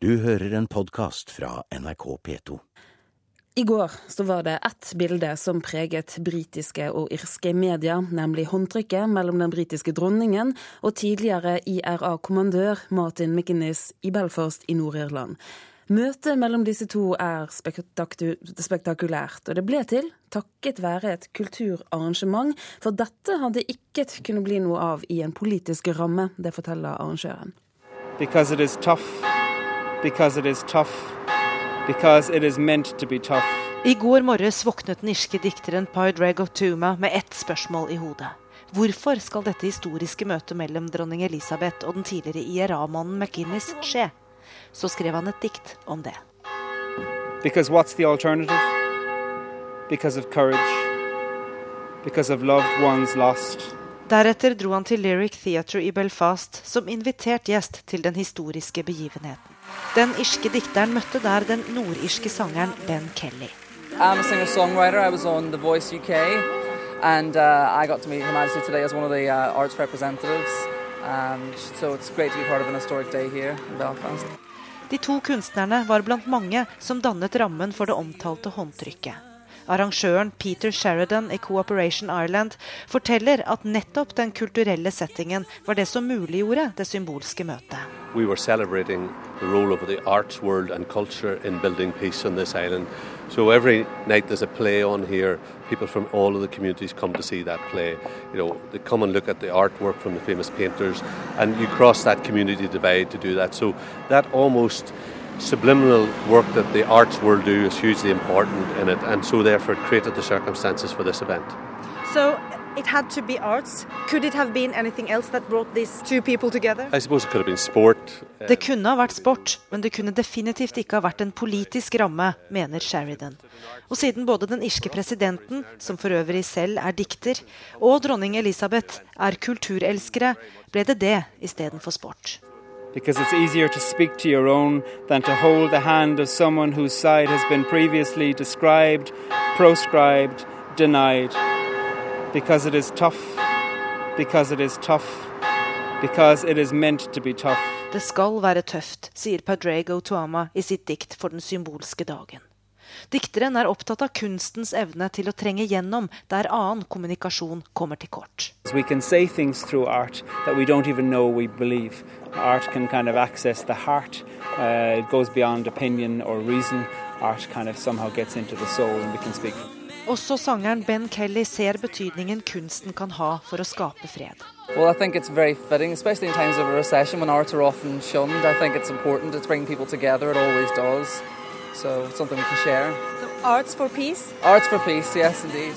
Du hører en podkast fra NRK P2. I går så var det ett bilde som preget britiske og irske medier, nemlig håndtrykket mellom den britiske dronningen og tidligere IRA-kommandør Martin McInnes i Belfast i Nord-Irland. Møtet mellom disse to er spektakulært, og det ble til takket være et kulturarrangement, for dette hadde ikke kunnet bli noe av i en politisk ramme, det forteller arrangøren. Because it is tough because it is tough. Because it is meant to be tough. I går morges våknet den irske dikteren Padraig Tuma med ett spørsmål i hodet. Hvorfor skal dette historiske møtet mellom dronning Elisabeth og den tidligere IRA-mannen McInnes skje? Så skrev han et dikt om det. Because what's the alternative? Because of courage. Because of loved ones lost. Deretter dro han til Lyric Theatre i Belfast som invitert gjest til den historiske begivenheten. Den irske dikteren møtte der den nordirske sangeren Ben Kelly. I'm a singer-songwriter. I was on The Voice UK, and uh, I got to meet Her Majesty today as one of the uh, arts representatives. Um, so it's great to be part of an historic day here in Belfast. De to kunstnerne var blant mange som dannet rammen for det omtalte håndtrykket. Arrangøren Peter Sheridan i Cooperation Ireland forteller at nettopp den kulturelle settingen var det som muliggjorde det symbolske møtet. We were celebrating the role of the arts world and culture in building peace on this island. So every night there's a play on here. People from all of the communities come to see that play. You know, they come and look at the artwork from the famous painters, and you cross that community divide to do that. So that almost subliminal work that the arts world do is hugely important in it, and so therefore it created the circumstances for this event. So it had to be arts. Could it have been anything else that brought these two people together? I suppose it could have been sport. Det kunne ha vært sport, men det kunne definitivt ikke ha vært en politisk ramme, mener Sheridan. Og siden både den irske presidenten, som for øvrig selv er dikter, og dronning Elisabeth er kulturelskere, ble det det istedenfor sport. Because it's easier to speak to your own than to hold the hand of someone whose side has been previously described, proscribed, denied. Because it is tough, because it is tough, because it is meant to be tough. Det skal være tøft, sier Padraig Tuama i sitt dikt for den symbolske dagen. Dikteren er opptatt av kunstens evne til å trenge gjennom der annen kommunikasjon kommer til kort. We can say things through art that we don't even know we believe. Art can kind of access the heart. Uh, it goes beyond opinion or reason. Art kind of somehow gets into the soul and we can speak. Også sangeren Ben Kelly ser betydningen kunsten kan ha for å skape fred. Well, I think it's very fitting, especially in times of a recession when arts are often shunned. I think it's important to bring people together. It always does. So something we can share. So arts for peace? Arts for peace, yes, indeed.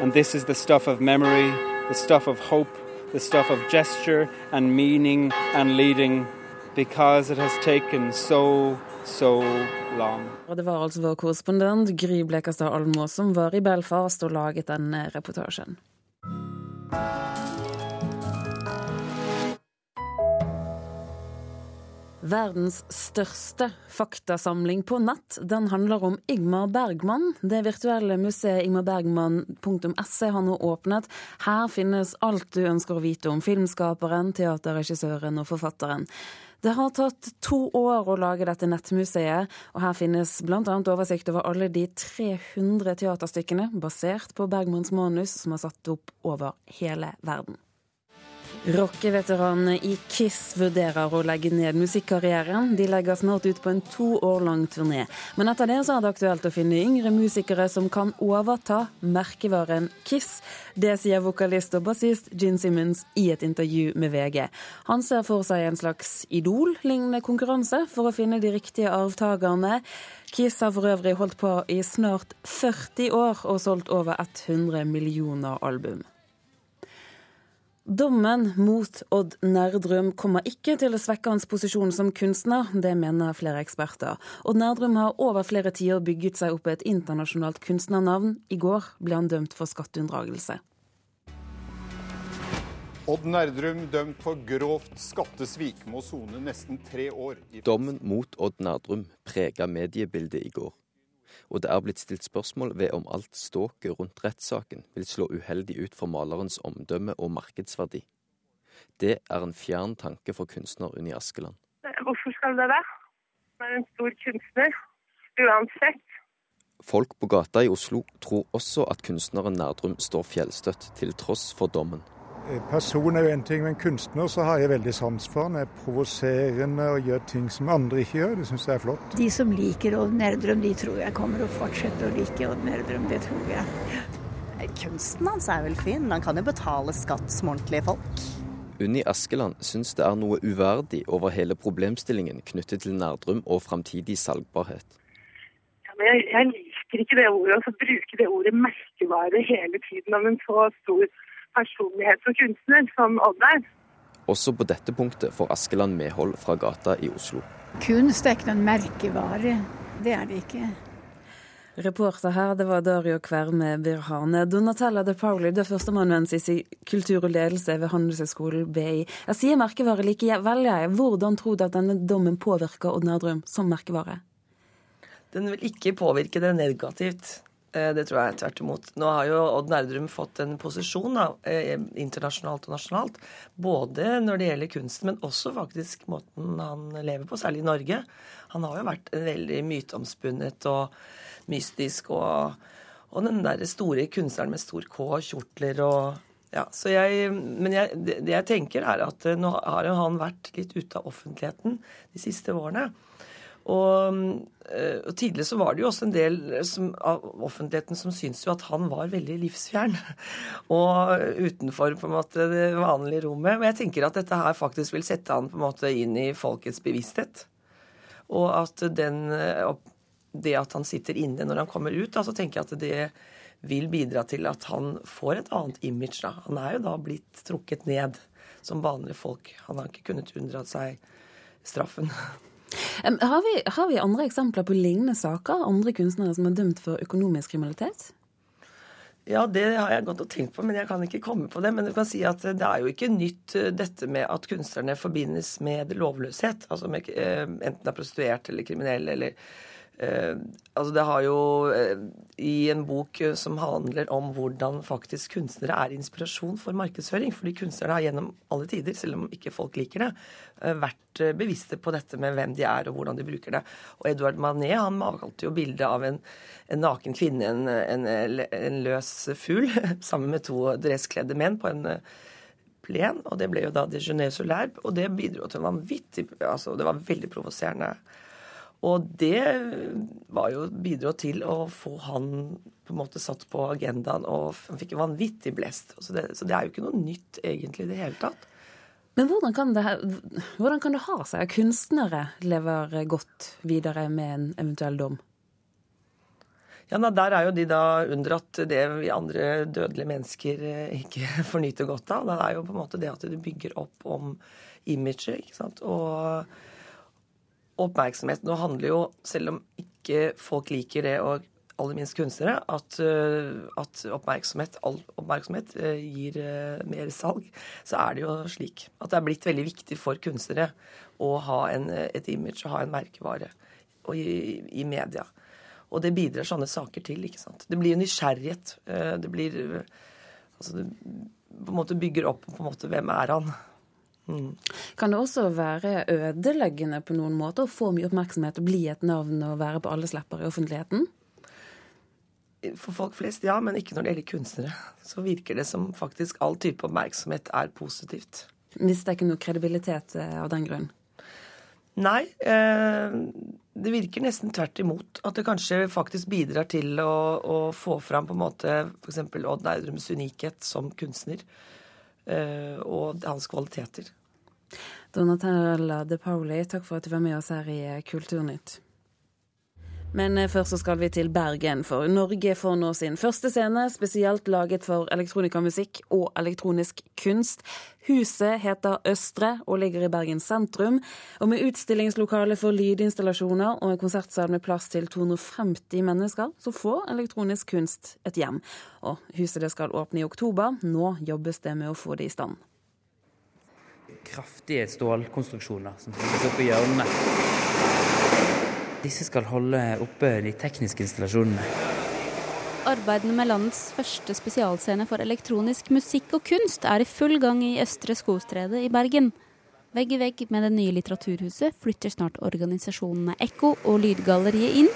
And this is the stuff of memory, the stuff of hope, the stuff of gesture and meaning and leading, because it has taken so, so long. Og det var altså vår korrespondent Gry Blekastad Almås som var i Belfast og laget denne reportasjen. Verdens største faktasamling på nett den handler om Igmar Bergman. Det virtuelle museet igmarbergman.se har nå åpnet. Her finnes alt du ønsker å vite om filmskaperen, teaterregissøren og forfatteren. Det har tatt to år å lage dette nettmuseet, og her finnes bl.a. oversikt over alle de 300 teaterstykkene basert på Bergmans manus som er satt opp over hele verden. Rockeveteranene i Kiss vurderer å legge ned musikkarrieren. De legger snart ut på en to år lang turné. Men etter det så er det aktuelt å finne yngre musikere som kan overta merkevaren Kiss. Det sier vokalist og bassist Gin Simmons i et intervju med VG. Han ser for seg en slags Idol-lignende konkurranse for å finne de riktige arvtakerne. Kiss har for øvrig holdt på i snart 40 år og solgt over 100 millioner album. Dommen mot Odd Nerdrum kommer ikke til å svekke hans posisjon som kunstner, det mener flere eksperter. Odd Nerdrum har over flere tiår bygget seg opp et internasjonalt kunstnernavn. I går ble han dømt for skatteunndragelse. Odd Nerdrum dømt for grovt skattesvik må sone nesten tre år. Dommen mot Odd Nerdrum prega mediebildet i går og det er blitt stilt spørsmål ved om alt ståket rundt rettssaken vil slå uheldig ut for malerens omdømme og markedsverdi. Det er en fjern tanke for kunstner Unni Askeland. Hvorfor skal det det? er en stor kunstner. Uansett. Folk på gata i Oslo tror også at kunstneren Nerdrum står fjellstøtt, til tross for dommen. Person er jo en ting, men kunstner så har jeg veldig sans for. Han er provoserende og gjør ting som andre ikke gjør. Det syns jeg er flott. De som liker Odd Nerdrum, de tror jeg kommer å fortsette å like Odd Nerdrum. Det tror jeg. Kunsten hans er vel fin, han kan jo betale skatt som ordentlige folk. Unni Askeland syns det er noe uverdig over hele problemstillingen knyttet til Nerdrum og framtidig salgbarhet. Ja, men jeg, jeg liker ikke det ordet, altså bruke det ordet merkevare hele tiden om en så stor personlighet som kunstner som Odd er. Også på dette punktet får Askeland medhold fra gata i Oslo. Kunst er ikke noen merkevare. Det er det ikke. Reporter her, det var Dario Kverme Birhane. Donatella de Pauli, du er førsteamanuensis i kultur og ledelse ved Handelshøyskolen BI. Jeg sier merkevare likevel, jeg. Hvordan tror du at denne dommen påvirker Odd Nerdrum som merkevare? Den vil ikke påvirke det negativt. Eh, det tror jeg tvert imot. Nå har jo Odd Nerdrum fått en posisjon da, eh, internasjonalt og nasjonalt. Både når det gjelder kunsten, men også faktisk måten han lever på, særlig i Norge. Han har jo vært en veldig myteomspunnet og mystisk og, og den der store kunstneren med stor K, kjortler og ja, så jeg, Men jeg, det, jeg tenker, er at nå har jo han vært litt ute av offentligheten de siste årene. Og, og, tidligere så var det jo også en del som, av offentligheten som syntes jo at han var veldig livsfjern. Og utenfor på en måte det vanlige rommet. Men jeg tenker at dette her faktisk vil sette han på en måte inn i folkets bevissthet. Og at den det at han sitter inne når han kommer ut, da, så tenker jeg at det vil bidra til at han får et annet image. Da. Han er jo da blitt trukket ned som vanlige folk. Han har ikke kunnet unndratt seg straffen. Har vi, har vi andre eksempler på lignende saker? Andre kunstnere som er dømt for økonomisk kriminalitet? Ja, det har jeg gått og tenkt på, men jeg kan ikke komme på det. Men du kan si at det er jo ikke nytt dette med at kunstnerne forbindes med lovløshet. Altså med, enten det er prostituert eller kriminell eller Eh, altså det har jo eh, I en bok eh, som handler om hvordan faktisk kunstnere er inspirasjon for markedsføring. Fordi kunstnere har gjennom alle tider, selv om ikke folk liker det, eh, vært eh, bevisste på dette med hvem de er og hvordan de bruker det. Og Edouard Manet han malte jo bilde av en, en, naken kvinne, en, en, en løs fugl, sammen med to dresskledde menn på en plen. Og det ble jo da Déjeuner Solaire, og det bidro til vanvittig altså Det var veldig provoserende. Og det var jo bidro til å få han på en måte satt på agendaen, og han fikk en vanvittig blest. Så det, så det er jo ikke noe nytt egentlig i det hele tatt. Men hvordan kan, det, hvordan kan det ha seg at kunstnere lever godt videre med en eventuell dom? Ja, nei, Der er jo de da unndratt det vi andre dødelige mennesker eh, ikke får nyte godt av. Det er jo på en måte det at det bygger opp om imaget. ikke sant? Og oppmerksomhet nå handler jo, selv om ikke folk liker det, og aller minst kunstnere, at, eh, at oppmerksomhet, all oppmerksomhet eh, gir eh, mer salg, så er det jo slik at det er blitt veldig viktig for kunstnere å ha en, et image og ha en merkevare i, i, media. Og det bidrar sånne saker til. ikke sant? Det blir nysgjerrighet. Det blir altså det på en måte bygger opp på en måte hvem er han. Mm. Kan det også være ødeleggende på noen måte å få mye oppmerksomhet og bli et navn og være på alles lepper i offentligheten? For folk flest, ja, men ikke når det gjelder kunstnere. Så virker det som faktisk all type oppmerksomhet er positivt. Mister ikke noe kredibilitet eh, av den grunn? Nei. Eh, det virker nesten tvert imot. At det kanskje faktisk bidrar til å, å få fram på en måte f.eks. Odd Nerdrums unikhet som kunstner. Eh, og hans kvaliteter. Donatella De Pauli, takk for at du var med oss her i eh, Kulturnytt. Men eh, først så skal vi til Bergen, for Norge får nå sin første scene spesielt laget for elektronikamusikk og elektronisk kunst. Huset heter Østre og ligger i Bergen sentrum. Og med utstillingslokale for lydinstallasjoner og en konsertsal med plass til 250 mennesker, så får elektronisk kunst et hjem. Og huset det skal åpne i oktober. Nå jobbes det med å få det i stand kraftige stålkonstruksjoner som settes opp i hjørnene. Disse skal holde oppe de tekniske installasjonene. Arbeidene med landets første spesialscene for elektronisk musikk og kunst er i full gang i Østre Skogstredet i Bergen. Vegg i vegg med det nye litteraturhuset flytter snart organisasjonene Ekko og Lydgalleriet inn.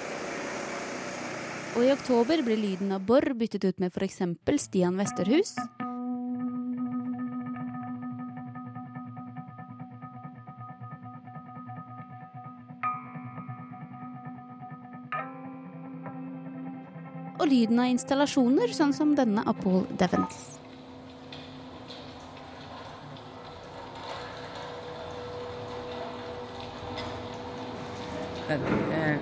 Og i oktober blir lyden av Borr byttet ut med f.eks. Stian Westerhus. Lyden av installasjoner, sånn som denne av Paul Devens. Eh,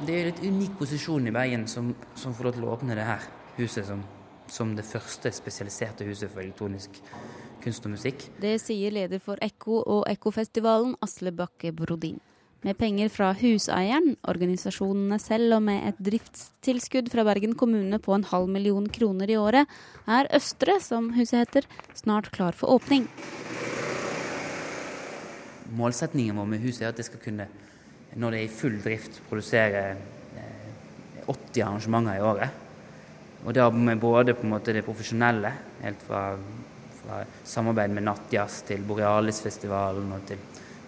Det er en litt unik posisjon i Bergen som, som får lov til å åpne det her huset som, som det første spesialiserte huset for elektronisk kunst og musikk. Det sier leder for Ekko og Ekkofestivalen, Asle Bakke Brodin. Med penger fra huseieren, organisasjonene selv og med et driftstilskudd fra Bergen kommune på en halv million kroner i året, er Østre, som huset heter, snart klar for åpning. Målsetningen vår med huset er at det skal kunne, når det er i full drift, produsere eh, 80 arrangementer i året. Og da med både det profesjonelle, helt fra, fra samarbeid med Nattjazz til Borealisfestivalen og til,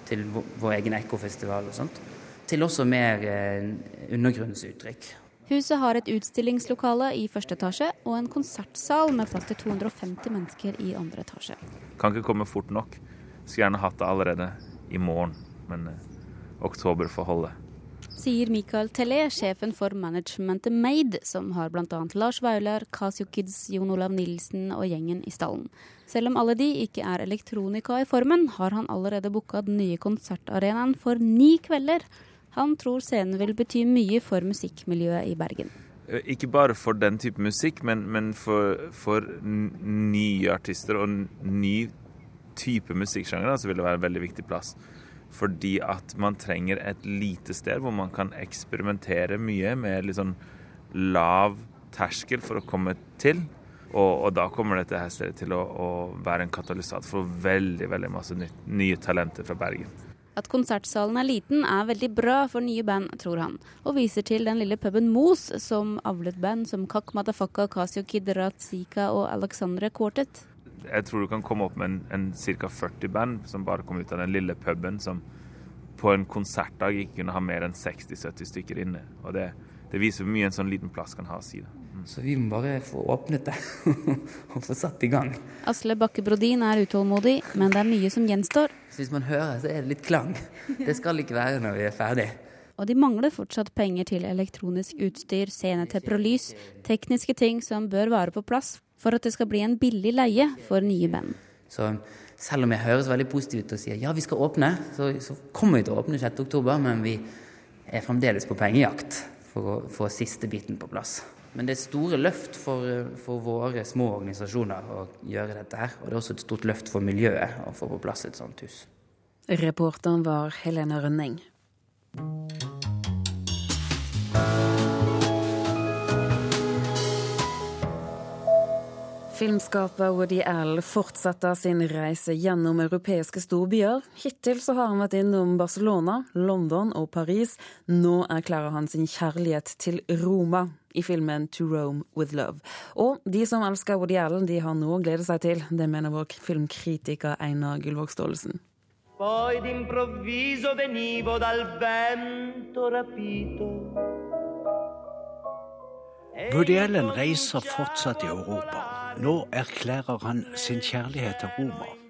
til vår, egen Ekkofestival og sånt, til også mer eh, undergrunnsuttrykk. Huset har et utstillingslokale i første etasje og en konsertsal med plass til 250 mennesker i andre etasje. Kan ikke komme fort nok. Skulle gjerne hatt det allerede i morgen, men eh, oktober får holde. Sier Michael Tellé, sjefen for managementet Made, som har bl.a. Lars Vaular, Casio Kids, Jon Olav Nilsen og gjengen i stallen. Selv om alle de ikke er elektronika i formen, har han allerede booka den nye konsertarenaen for ni kvelder. Han tror scenen vil bety mye for musikkmiljøet i Bergen. Eh, Ikke bare for den type musikk, men, men for, for nye artister og ny type musikksjanger så vil det være en veldig viktig plass. Fordi at man trenger et lite sted hvor man kan eksperimentere mye med litt sånn lav terskel for å komme til. Og, og da kommer dette her stedet til å, å være en katalysator for veldig veldig masse nytt, nye talenter fra Bergen. At konsertsalen er liten er veldig bra for nye band, tror han, og viser til den lille puben Mos, som avlet band som Kak Matafaka, Casio Kid, Ratzika og Alexandre Quartet. Jeg tror du kan komme opp med en, en ca. 40 band som bare kom ut av den lille puben som på en konsertdag ikke kunne ha mer enn 60-70 stykker inne. Og det, det viser hvor mye en sånn liten plass kan ha å si. Da. Så vi må bare få åpnet det og få satt i gang. Asle Bakke Brodin er utålmodig, men det er mye som gjenstår. Så hvis man hører, så er det litt klang. Det skal ikke være når vi er ferdig. Og de mangler fortsatt penger til elektronisk utstyr, scenetepper og lys, tekniske ting som bør være på plass for at det skal bli en billig leie for nye band. Så selv om jeg høres veldig positiv ut og sier ja, vi skal åpne, så, så kommer vi til å åpne 6. oktober, men vi er fremdeles på pengejakt for å få siste biten på plass. Men det er store løft for, for våre små organisasjoner å gjøre dette her. Og det er også et stort løft for miljøet å få på plass et sånt hus. Reporteren var Helene Rønning. Filmskaper Woody Allen fortsetter sin reise gjennom europeiske storbyer. Hittil så har han vært innom Barcelona, London og Paris. Nå erklærer han sin kjærlighet til Roma i filmen To Rome With Love. Og de som elsker Woody Allen, de har noe å glede seg til. Det mener vår filmkritiker Einar Gullvåg Staalesen. Poi d'improvviso venivo dal vento rapito. Woody Allen reiser fortsatt i Europa. Nå erklærer han sin kjærlighet til Roma.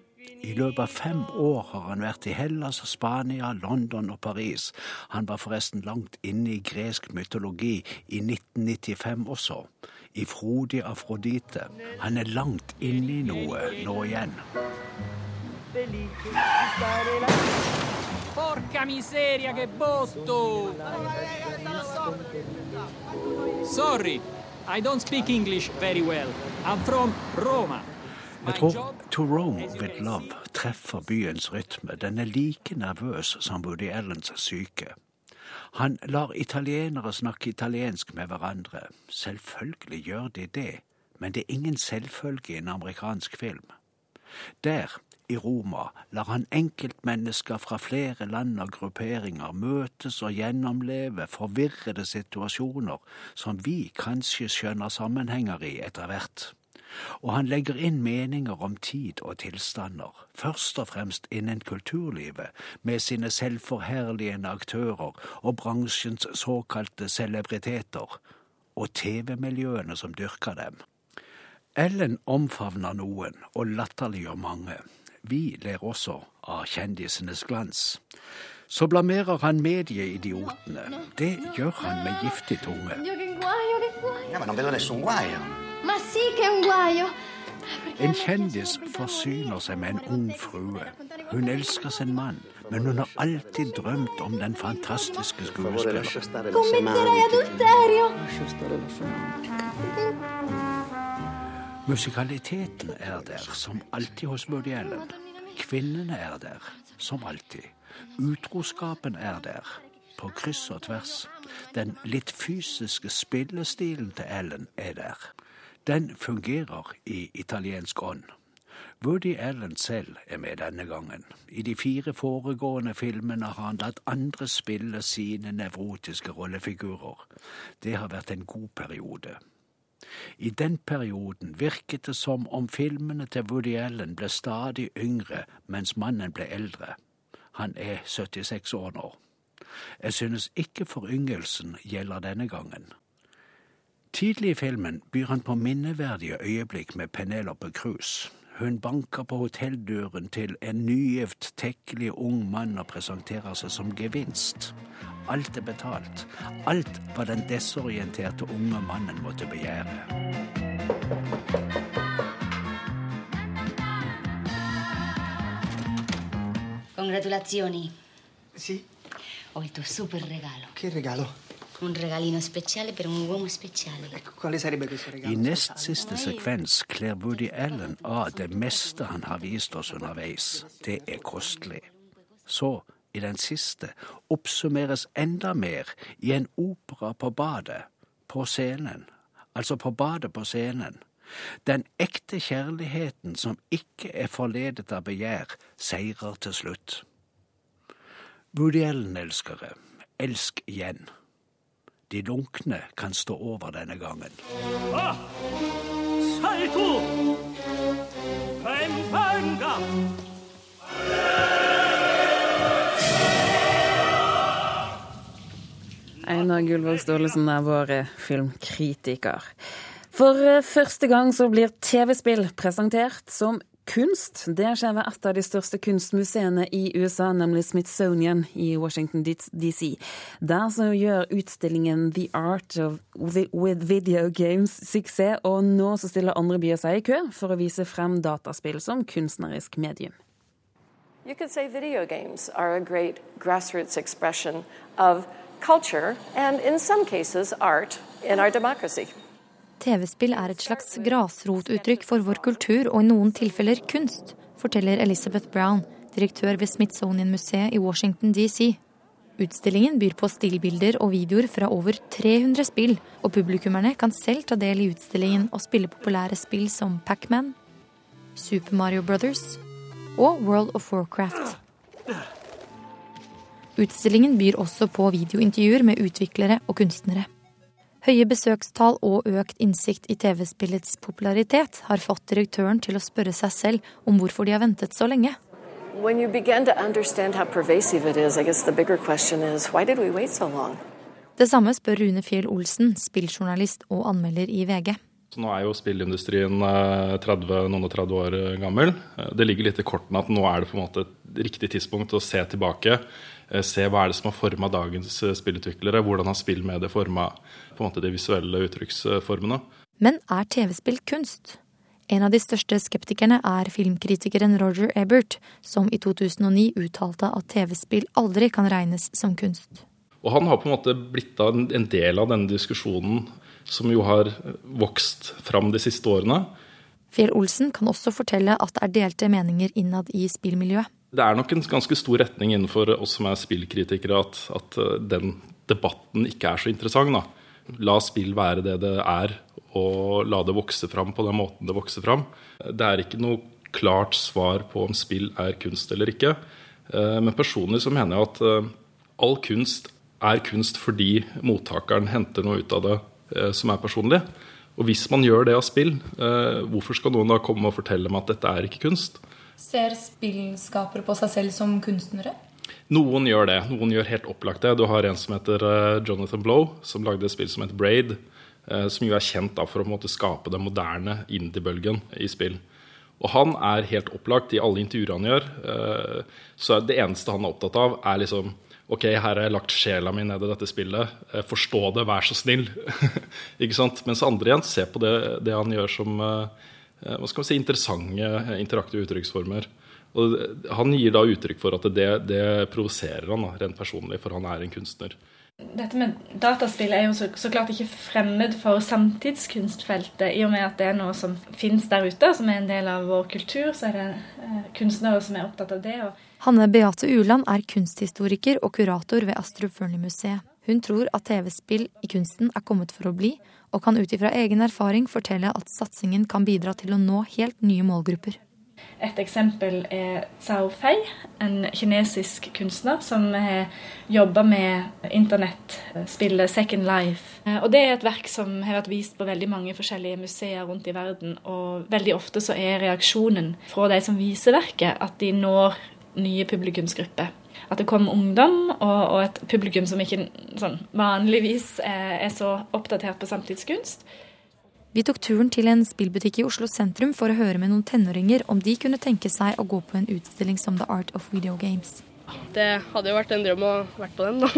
I løpet av fem år har han vært i Hellas, Spania, London og Paris. Han var forresten langt inne i gresk mytologi i 1995 også. I frodig Afrodite. Han er langt inne i noe nå igjen. Porca miseria, che botto! Sorry, I don't speak English very well. I'm from Roma. Jeg tror To Rome With Love treffer byens rytme. Den er like nervøs som Woody Allens syke. Han lar italienere snakke italiensk med hverandre. Selvfølgelig gjør de det, men det er ingen selvfølge i en amerikansk film. Der, i Roma, lar han enkeltmennesker fra flere land og grupperinger møtes og gjennomleve forvirrede situasjoner som vi kanskje skjønner sammenhenger i etter hvert. Og han legger inn meninger om tid og tilstander, først og fremst innen kulturlivet, med sine selvforherligende aktører og bransjens såkalte celebriteter, og TV-miljøene som dyrker dem. Ellen omfavner noen og latterliggjør mange. Vi ler også av kjendisenes glans. Så blamerer han medieidiotene. Det gjør han med giftig tunge. Ja, ma non vedo nessun guaio. Ma sì che è un guaio. En kjendis forsyner seg med en ung frue. Hun elsker sin mann, men hun har alltid drømt om den fantastiske skuespilleren. Musikaliteten er der, som alltid hos Woody Allen. Kvinnene er der, som alltid. Utroskapen er der, på kryss og tvers. Den litt fysiske spillestilen til Ellen er der. Den fungerer i italiensk ånd. Woody Allen selv er med denne gangen. I de fire foregående filmene har han latt andre spille sine nevrotiske rollefigurer. Det har vært en god periode. I den perioden virket det som om filmene til Woody Allen ble stadig yngre mens mannen ble eldre. Han er 76 år nå. Jeg synes ikke foryngelsen gjelder denne gangen. Tidlig i filmen byr han på minneverdige øyeblikk med Penelope Cruz. Hun banker på hotelldøren til en nygift, tekkelig ung mann og presenterer seg som gevinst. Alt er betalt. Alt hva den desorienterte unge mannen måtte begjære. Congratulazioni. Sì? Ho il tuo super regalo. Che regalo? Un regalino speciale per un uomo speciale. Quale sarebbe questo I regalo? nest siste sekvens kler Woody Allen av det meste han har vist oss underveis. Det er kostelig. Så, i den siste, oppsummeres enda mer i en opera på badet. På scenen. Altså på badet på scenen. Den ekte kjærligheten som ikke er forledet av begjær, seirer til slutt. Woody Allen-elskere, elsk igjen. De lunkne kan stå over denne gangen. Ah! Einar Gullvåg Staalesen er vår eh, filmkritiker. For eh, første gang så blir TV-spill presentert som kunst. Det skjer ved et av de største kunstmuseene i USA, nemlig Smithsonian i Washington DC. Der så gjør utstillingen The Art of with Video Games suksess, og nå så stiller andre byer seg i kø for å vise frem dataspill som kunstnerisk medium. You could say video games are a great grassroots expression of culture and, in some cases, art in our democracy. TV-spill er et slags grasrotuttrykk for vår kultur og i noen tilfeller kunst, forteller Elizabeth Brown, direktør ved Smithsonian-museet i Washington DC. Utstillingen byr på stillbilder og videoer fra over 300 spill, og publikummerne kan selv ta del i utstillingen og spille populære spill som Pac-Man, Super Mario Brothers og World of Warcraft. Utstillingen byr også på videointervjuer med utviklere og kunstnere. Høye besøkstall og økt innsikt i TV-spillets popularitet har fått direktøren til å spørre seg selv om hvorfor de har ventet så lenge. When you begin to understand how pervasive it is, I guess the bigger question is why did we wait so long? Det samme spør Rune Fjell Olsen, spilljournalist og anmelder i VG. Så nå er jo spillindustrien eh, 30, noen og 30 år eh, gammel. Eh, Det ligger litt i kortene at nå er det på en måte et riktig tidspunkt å se tilbake. Eh, Se hva er det som har forma dagens eh, spillutviklere. Hvordan har spillmediet forma de visuelle uttrykksformene. Men er TV-spill kunst? En av de største skeptikerne er filmkritikeren Roger Ebert, som i 2009 uttalte at TV-spill aldri kan regnes som kunst. Og han har på en måte blitt en en del av denne diskusjonen som jo har vokst fram de siste årene. Fjell Olsen kan også fortelle at det er delte meninger innad i spillmiljøet. Det er nok en ganske stor retning innenfor oss som er spillkritikere, at, at eh, den debatten ikke er så interessant. Da. La spill være det det er, og la det vokse fram på den måten det vokser fram. Det er ikke noe klart svar på om spill er kunst eller ikke. Eh, Men personlig så mener jeg at eh, all kunst er kunst fordi mottakeren henter noe ut av det som er personlig. Og hvis man gjør det av spill, hvorfor skal noen da komme og fortelle meg at dette er ikke kunst? Ser spillskapere på seg selv som kunstnere? Noen gjør det. Noen gjør helt opplagt det. Du har en som heter eh, Jonathan Blow, som lagde et spill som heter Braid. eh, Som jo er kjent for å skape den moderne indie-bølgen i spill. Og han er helt opplagt i alle intervjuer han gjør. eh, Så det eneste han er opptatt av, er liksom Ok, her har jeg lagt sjela mi ned i dette spillet. Forstå det, vær så snill. ikke sant? Mens andre igjen ser på det, det han gjør som hva skal man si, interessante eh, interaktive uttrykksformer. Og han gir da uttrykk for at det, det provoserer han da, rent personlig, for han er en kunstner. Dette med dataspill er jo så, så klart ikke fremmed for samtidskunstfeltet, i og med at det er noe som finnes der ute, som er en del av vår kultur. Så er det eh, kunstnere som er opptatt av det. Og Hanne Beate Uland er kunsthistoriker og kurator ved Astrup Fearnley-museet. Hun tror at TV-spill i kunsten er kommet for å bli, og kan ut ifra egen erfaring fortelle at satsingen kan bidra til å nå helt nye målgrupper. et eksempel er Cao Fei, en kinesisk kunstner som jobba med internettspillet Second Life. Og det er et verk som har vært vist på veldig mange forskjellige museer rundt i verden. Og veldig ofte så er reaksjonen fra de som viser verket, at de når nye publikumsgrupper. At det kom ungdom, og, og et publikum som ikke sånn, vanligvis er, er så oppdatert på samtidskunst. Vi tok turen til en spillbutikk i Oslo sentrum for å høre med noen tenåringer om de kunne tenke seg å gå på en utstilling som The Art of Video Games. Det hadde jo vært en drøm å vært på den, da.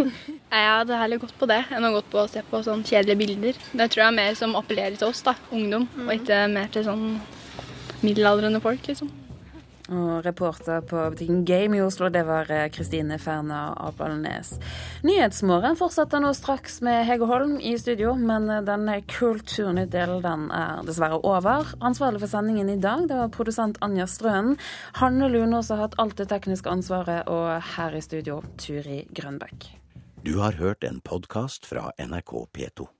Jeg hadde heller gått på det enn å gått på å se på sånn kjedelige bilder. Det tror jeg er mer som appellerer til oss, da, ungdom, og ikke mer til sånn middelaldrende folk, liksom. Og reporter på butikken Game i Oslo, det var eh, Kristine Ferna Apalnes. Nyhetsmorgen fortsetter nå straks med Hege Holm i studio, men den denne Kulturnytt-delen den er dessverre over. Ansvarlig for sendingen i dag det var produsent Anja Strønen. Hanne Lunås har hatt alt det tekniske ansvaret, og her i studio Turi Grønbæk. Du har hørt en podkast fra NRK P2.